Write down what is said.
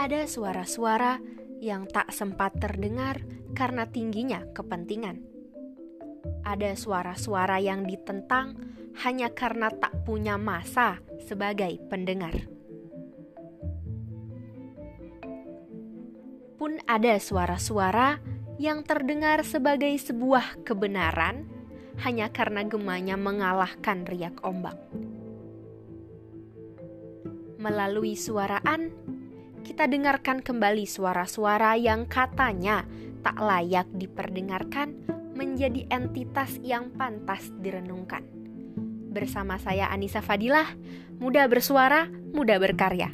ada suara-suara yang tak sempat terdengar karena tingginya kepentingan. Ada suara-suara yang ditentang hanya karena tak punya masa sebagai pendengar. Pun ada suara-suara yang terdengar sebagai sebuah kebenaran hanya karena gemanya mengalahkan riak ombak. Melalui suaraan, kita dengarkan kembali suara-suara yang katanya tak layak diperdengarkan menjadi entitas yang pantas direnungkan. Bersama saya Anissa Fadilah, muda bersuara, muda berkarya.